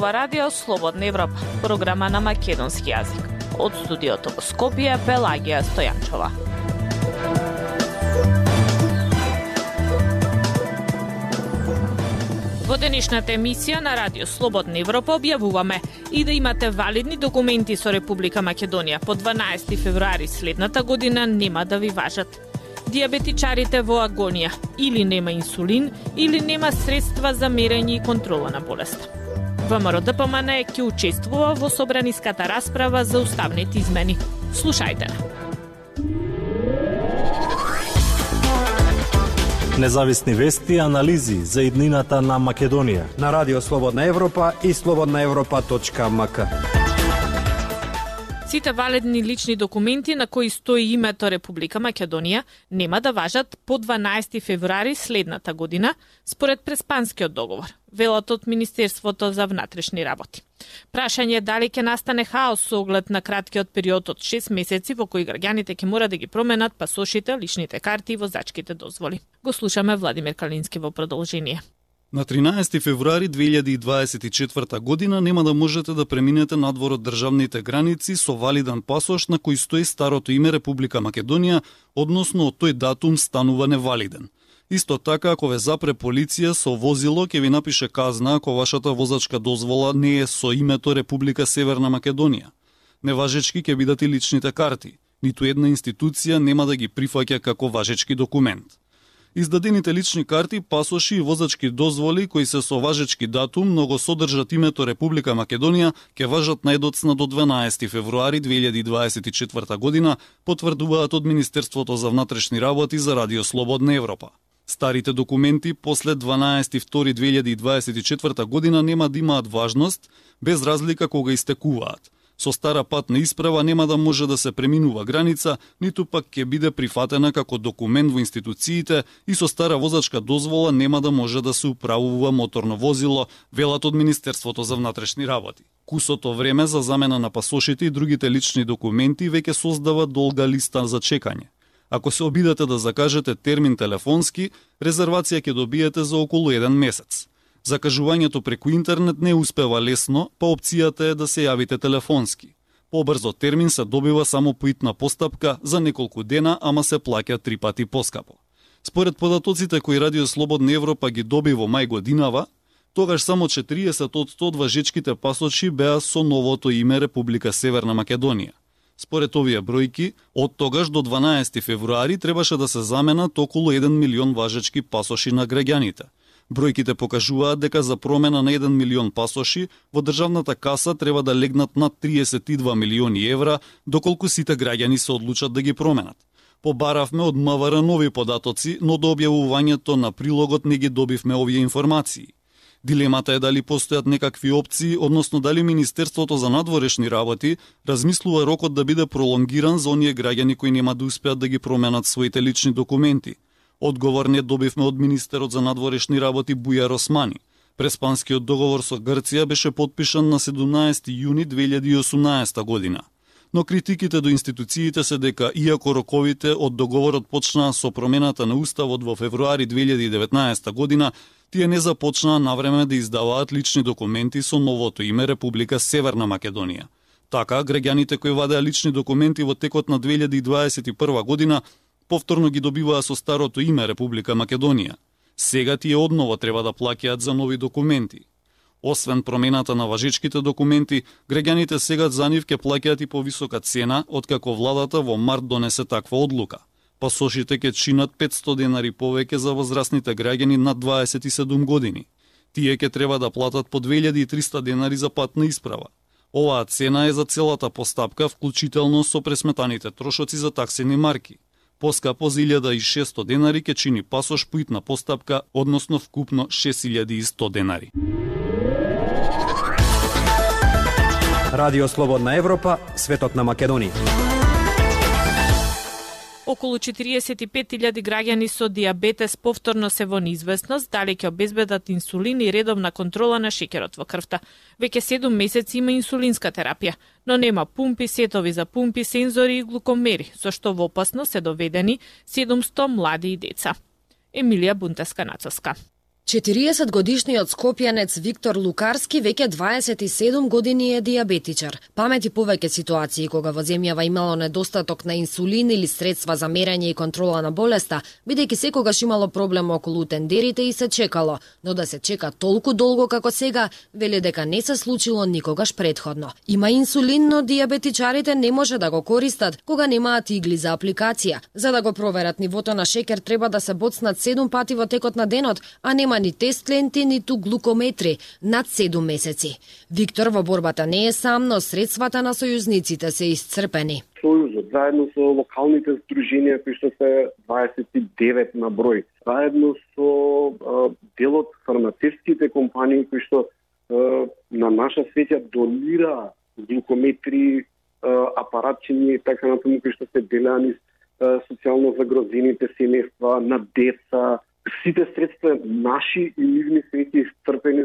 ова Радио Слободна Европа, програма на македонски јазик. Од студиото во Скопје, Пелагија Стојанчова. Во денешната емисија на Радио Слободна Европа објавуваме и да имате валидни документи со Република Македонија по 12 февруари следната година нема да ви важат диабетичарите во агонија, или нема инсулин, или нема средства за мерење и контрола на болеста. ВМРО ДПМН ќе учествува во собраниската расправа за уставните измени. Слушајте Независни вести и анализи за иднината на Македонија на Радио Слободна Европа и слободнаевропа.мк. Сите валидни лични документи на кои стои името Република Македонија нема да важат по 12 февруари следната година, според Преспанскиот договор, велат од Министерството за внатрешни работи. Прашање е дали ќе настане хаос со оглед на краткиот период од 6 месеци во кои граѓаните ќе мора да ги променат пасошите, личните карти и возачките дозволи. Го слушаме Владимир Калински во продолжение. На 13 февруари 2024 година нема да можете да преминете надвор од државните граници со валидан пасош на кој стои старото име Република Македонија, односно од тој датум станува невалиден. Исто така, ако ве запре полиција со возило, ќе ви напише казна ако вашата возачка дозвола не е со името Република Северна Македонија. Неважечки ќе бидат и личните карти. Ниту една институција нема да ги прифаќа како важечки документ. Издадените лични карти, пасоши и возачки дозволи кои се со важечки датум, но го содржат името Република Македонија, ќе важат најдоцна до 12 февруари 2024 година, потврдуваат од Министерството за внатрешни работи за Радио Слободна Европа. Старите документи после 12.2.2024 година нема да имаат важност, без разлика кога истекуваат – со стара патна исправа нема да може да се преминува граница, ниту пак ќе биде прифатена како документ во институциите и со стара возачка дозвола нема да може да се управува моторно возило, велат од Министерството за внатрешни работи. Кусото време за замена на пасошите и другите лични документи веќе создава долга листа за чекање. Ако се обидете да закажете термин телефонски, резервација ќе добиете за околу еден месец. Закажувањето преку интернет не успева лесно, па опцијата е да се јавите телефонски. Побрзо термин се добива само по итна постапка за неколку дена, ама се плаќа три пати поскапо. Според податоците кои Радио Слободна Европа ги доби во мај годинава, тогаш само 40 од 100 важечките пасочи беа со новото име Република Северна Македонија. Според овие бројки, од тогаш до 12 февруари требаше да се заменат околу 1 милион важечки пасоши на граѓаните – Бројките покажуваат дека за промена на 1 милион пасоши во државната каса треба да легнат над 32 милиони евра, доколку сите граѓани се одлучат да ги променат. Побаравме од МВР нови податоци, но до објавувањето на прилогот не ги добивме овие информации. Дилемата е дали постојат некакви опции, односно дали Министерството за надворешни работи размислува рокот да биде пролонгиран за оние граѓани кои нема да успеат да ги променат своите лични документи – Одговор не добивме од министерот за надворешни работи Бујар Османи. Преспанскиот договор со Грција беше подпишан на 17 јуни 2018 година. Но критиките до институциите се дека иако роковите од договорот почнаа со промената на уставот во февруари 2019 година, тие не започнаа навреме да издаваат лични документи со новото име Република Северна Македонија. Така, граѓаните кои вадеа лични документи во текот на 2021 година повторно ги добиваа со старото име Република Македонија. Сега тие одново треба да плаќаат за нови документи. Освен промената на важичките документи, граѓаните сега за нив ќе плаќаат и повисока цена, откако владата во март донесе таква одлука. Пасошите ќе чинат 500 денари повеќе за возрастните граѓани над 27 години. Тие ќе треба да платат по 2300 денари за патна исправа. Оваа цена е за целата постапка, вклучително со пресметаните трошоци за таксени марки. Поскапо за 1600 денари ке чини пасош поитна постапка, односно вкупно 6100 денари. Радио Слободна Европа, светот на Македонија. Околу 45.000 граѓани со диабетес повторно се во неизвестност дали ќе обезбедат инсулин и редовна контрола на шеќерот во крвта. Веќе 7 месеци има инсулинска терапија, но нема пумпи, сетови за пумпи, сензори и глукомери, со што во опасност се доведени 700 млади и деца. Емилија Бунтеска Нацоска. 40 годишниот скопјанец Виктор Лукарски веќе 27 години е диабетичар. Памети повеќе ситуации кога во земјава имало недостаток на инсулин или средства за мерење и контрола на болеста, бидејќи секогаш имало проблем околу тендерите и се чекало, но да се чека толку долго како сега, вели дека не се случило никогаш предходно. Има инсулин, но диабетичарите не може да го користат кога немаат игли за апликација. За да го проверат нивото на шекер треба да се боцнат 7 пати во текот на денот, а не нема ни тест ленти, ниту глукометри над 7 месеци. Виктор во борбата не е сам, но средствата на сојузниците се исцрпени. Сојузот, заедно со локалните здруженија кои што се 29 на број, заедно со а, делот фармацевските компании кои што а, на наша среќа донира глукометри, апаратчини, така натаму кои што се делани социјално загрозените семејства, на деца, сите средства наши и нивни се веќе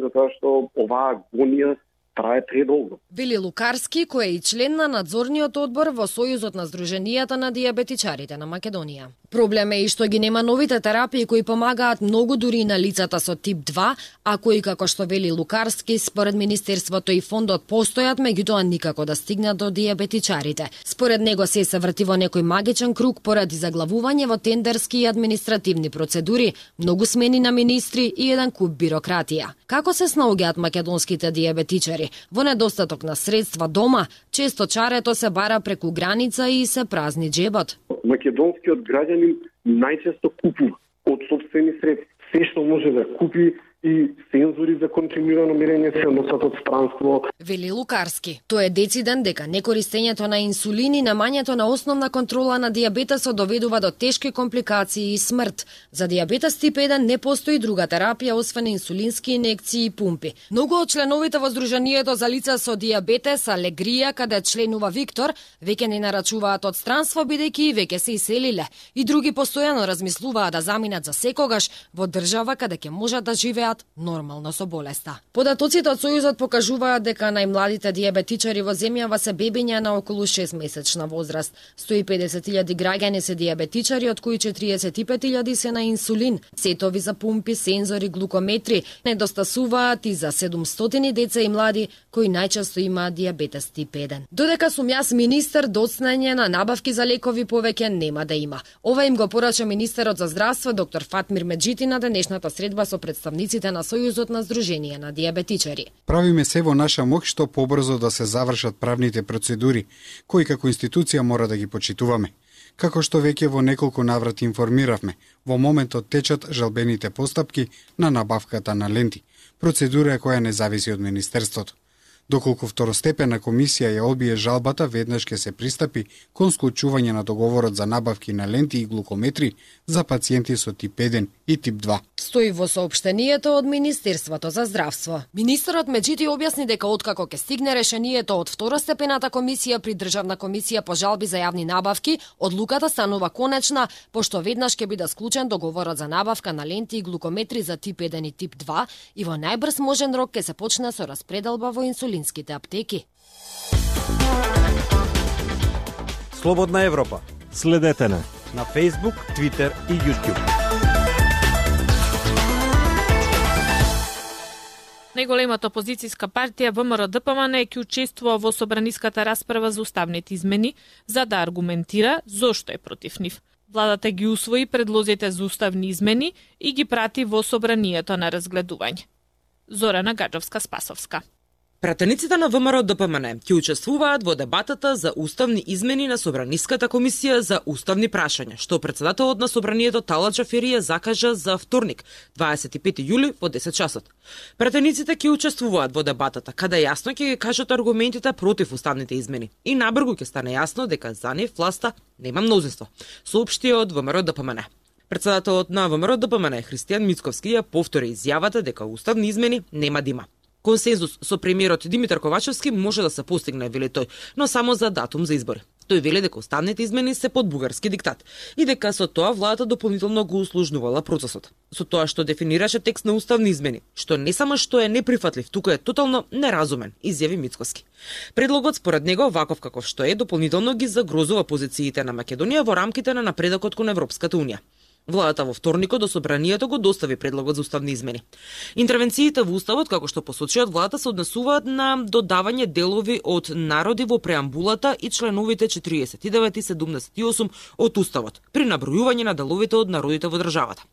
за тоа што оваа агонија трае предолго. Вели Лукарски, кој е и член на надзорниот одбор во Сојузот на Сдруженијата на диабетичарите на Македонија. Проблем е и што ги нема новите терапии кои помагаат многу дури на лицата со тип 2, а кои како што вели Лукарски, според Министерството и фондот постојат, меѓутоа никако да стигнат до диабетичарите. Според него се се врти во некој магичен круг поради заглавување во тендерски и административни процедури, многу смени на министри и еден куп бирократија. Како се снаоѓаат македонските диабетичари? Пазари. Во недостаток на средства дома, често чарето се бара преку граница и се празни джебот. Македонскиот граѓанин најчесто купува од собствени средства. Се што може да купи и сензори за континуирано мерење се носат од странство. Вели Лукарски. Тоа е дециден дека некористењето на инсулин и намањето на основна контрола на диабетесот доведува до тешки компликации и смрт. За диабетес тип 1 не постои друга терапија освен инсулински инекции и пумпи. Многу од членовите во Сдруженијето за лица со диабетес Алегрија, каде членува Виктор, веќе не нарачуваат од странство бидејќи веќе се иселиле. И други постојано размислуваат да заминат за секогаш во држава каде ќе можат да живеат живеат нормално со болеста. Податоците од Сојузот покажуваат дека најмладите диабетичари во земјава се бебиња на околу 6 месечна возраст. 150.000 граѓани се диабетичари, од кои 45.000 се на инсулин, сетови за пумпи, сензори, глукометри, недостасуваат и за 700 деца и млади кои најчесто имаат диабетес тип 1. Додека сум јас министер, доцнење на набавки за лекови повеќе нема да има. Ова им го порача министерот за здравство доктор Фатмир Меджити на денешната средба со представниците членовите на Сојузот на Сдружение на диабетичари. Правиме се во наша мок што побрзо да се завршат правните процедури, кои како институција мора да ги почитуваме. Како што веќе во неколку наврати информиравме, во моментот течат жалбените постапки на набавката на ленти, процедура која не зависи од Министерството. Доколку второстепена комисија ја одбие жалбата, веднаш ќе се пристапи кон склучување на договорот за набавки на ленти и глукометри за пациенти со тип 1 и тип 2. Стои во соопштението од Министерството за здравство. Министерот меѓути објасни дека откако ќе стигне решението од второстепената комисија при Државна комисија по жалби за јавни набавки, одлуката станува конечна, пошто веднаш ќе биде склучен договорот за набавка на ленти и глукометри за тип 1 и тип 2 и во најбрз можен рок ќе се почне со распределба во инсулин инсулинските аптеки. Слободна Европа. Следете на на Facebook, Twitter и YouTube. Најголемата опозицијска партија ВМРО ДПМН ќе учествува во собраниската расправа за уставните измени за да аргументира зошто е против нив. Владата ги усвои предлозите за уставни измени и ги прати во собранието на разгледување. Зорана Гаджовска-Спасовска. Пратениците на ВМРО ДПМН ќе учествуваат во дебатата за уставни измени на Собраниската комисија за уставни прашања, што председателот на Собранието Тала Джаферија закажа за вторник, 25 јули во 10 часот. Пратениците ќе учествуваат во дебатата, каде јасно ќе ги кажат аргументите против уставните измени и набргу ќе стане јасно дека за нив власта нема мнозинство, соопштија од ВМРО ДПМН. Председателот на ВМРО ДПМН Христијан Мицковски ја повтори изјавата дека уставни измени нема да има. Консензус со премиерот Димитар Ковачевски може да се постигне, вели тој, но само за датум за избори. Тој вели дека уставните измени се под бугарски диктат и дека со тоа владата дополнително го услужнувала процесот. Со тоа што дефинираше текст на уставни измени, што не само што е неприфатлив, туку е тотално неразумен, изјави Мицкоски. Предлогот според него ваков каков што е дополнително ги загрозува позициите на Македонија во рамките на напредокот кон Европската унија. Владата во вторникот до собранието го достави предлогот за уставни измени. Интервенциите во уставот, како што посочиот владата, се однесуваат на додавање делови од народи во преамбулата и членовите 49 и 78 од уставот, при набројување на деловите од народите во државата.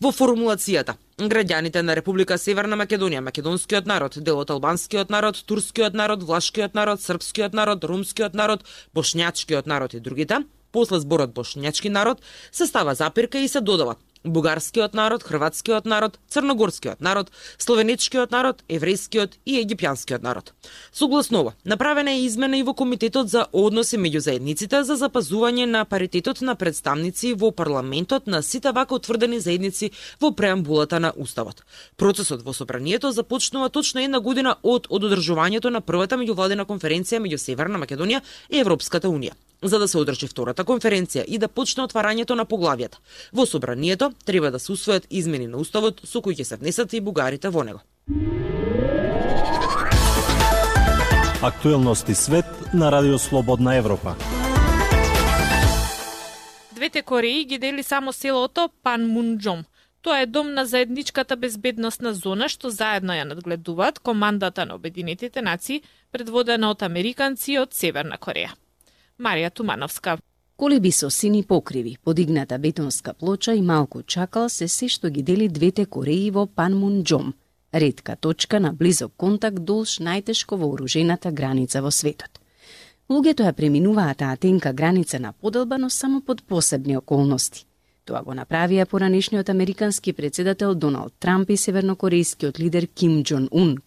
Во формулацијата, граѓаните на Република Северна Македонија, македонскиот народ, дел од албанскиот народ, турскиот народ, влашкиот народ, српскиот народ, румскиот народ, бошњачкиот народ и другите, после зборот бошњачки народ се става запирка и се додава бугарскиот народ, хрватскиот народ, црногорскиот народ, словенечкиот народ, еврејскиот и египјанскиот народ. Согласно ова, направена е измена и во Комитетот за односи меѓу заедниците за запазување на паритетот на представници во парламентот на сите вака утврдени заедници во преамбулата на Уставот. Процесот во собранието започнува точно една година од одржувањето на првата меѓувладена конференција меѓу Северна Македонија и Европската Унија за да се одржи втората конференција и да почне отварањето на поглавијата. Во собранието треба да се усвојат измени на уставот со кои ќе се внесат и бугарите во него. Актуелности свет на Радио Слободна Европа. Двете Кореи ги дели само селото Панмунџом. Тоа е дом на заедничката безбедносна зона што заедно ја надгледуваат командата на Обединетите нации, предводена од американци од Северна Кореја. Марија Тумановска. Колеби со сини покриви, подигната бетонска плоча и малку чакал се се што ги дели двете Кореи во Панмунџом, редка точка на близок контакт долж најтешко вооружената граница во светот. Луѓето ја преминуваат таа тенка граница на поделба, но само под посебни околности. Тоа го направија поранешниот американски председател Доналд Трамп и севернокорејскиот лидер Ким Джон Ун,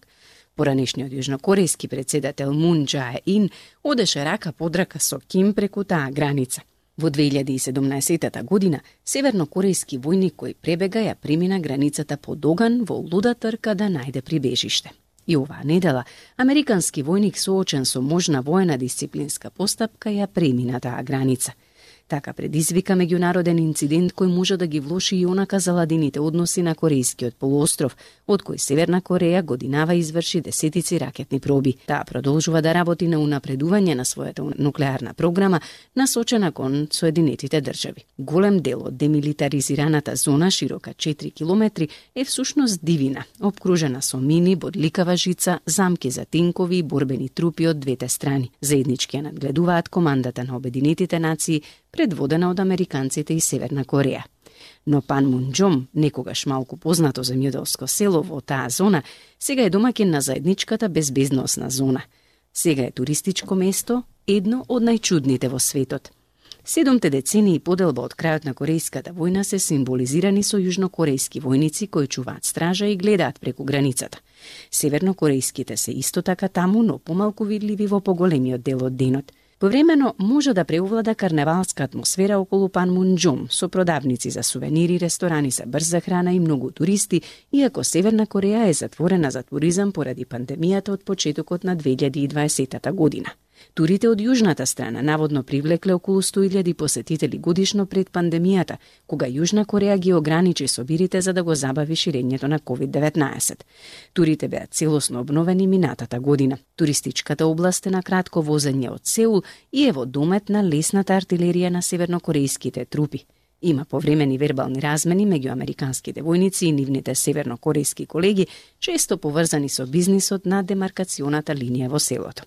Поранешниот јужнокорејски председател Мун Джае Ин одеше рака под рака со Ким преку таа граница. Во 2017 година, севернокорејски војник кој пребега ја премина границата по Доган во луда трка да најде прибежиште. И оваа недела, американски војник соочен со можна воена дисциплинска постапка ја премина таа граница – Така предизвика меѓународен инцидент кој може да ги влоши и онака заладените односи на Корејскиот полуостров, од кој Северна Кореја годинава изврши десетици ракетни проби. Таа продолжува да работи на унапредување на својата нуклеарна програма, насочена кон Соединетите држави. Голем дел од демилитаризираната зона, широка 4 километри, е всушност дивина, обкружена со мини, бодликава жица, замки за тинкови и борбени трупи од двете страни. Заеднички ја надгледуваат командата на Обединетите нации, предводена од американците и Северна Кореја. Но Панмунџом, некогаш малку познато земјоделско село во таа зона, сега е домаќин на заедничката безбедносна зона. Сега е туристичко место, едно од најчудните во светот. Седомте децени и поделба од крајот на Корејската војна се символизирани со јужнокорејски војници кои чуваат стража и гледаат преку границата. Севернокорејските се исто така таму, но помалку видливи во поголемиот дел од денот – Повремено може да преувлада карневалска атмосфера околу Панмунџом со продавници за сувенири, ресторани за брза храна и многу туристи, иако Северна Кореја е затворена за туризам поради пандемијата од почетокот на 2020 година. Турите од јужната страна наводно привлекле околу 100.000 посетители годишно пред пандемијата, кога Јужна Кореја ги ограничи собирите за да го забави ширењето на COVID-19. Турите беа целосно обновени минатата година. Туристичката област е на кратко возење од Сеул и е во домет на лесната артилерија на севернокорејските трупи. Има повремени вербални размени меѓу американските војници и нивните севернокорејски колеги, често поврзани со бизнисот на демаркационата линија во селото.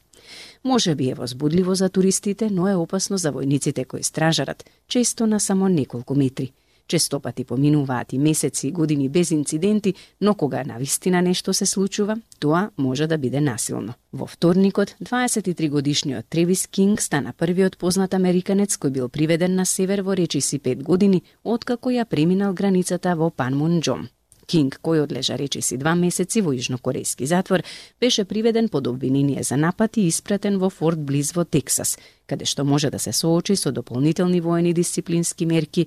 Може би е возбудливо за туристите, но е опасно за војниците кои стражарат, често на само неколку метри. Честопати поминуваат и месеци и години без инциденти, но кога на вистина нешто се случува, тоа може да биде насилно. Во вторникот, 23 годишниот Тревис Кинг стана првиот познат американец кој бил приведен на север во речиси 5 години, откако ја преминал границата во Панмунџом. Кинг, кој одлежа речиси два месеци во јужнокорејски затвор, беше приведен под обвинение за напад и испратен во Форт Близ во Тексас, каде што може да се соочи со дополнителни воени дисциплински мерки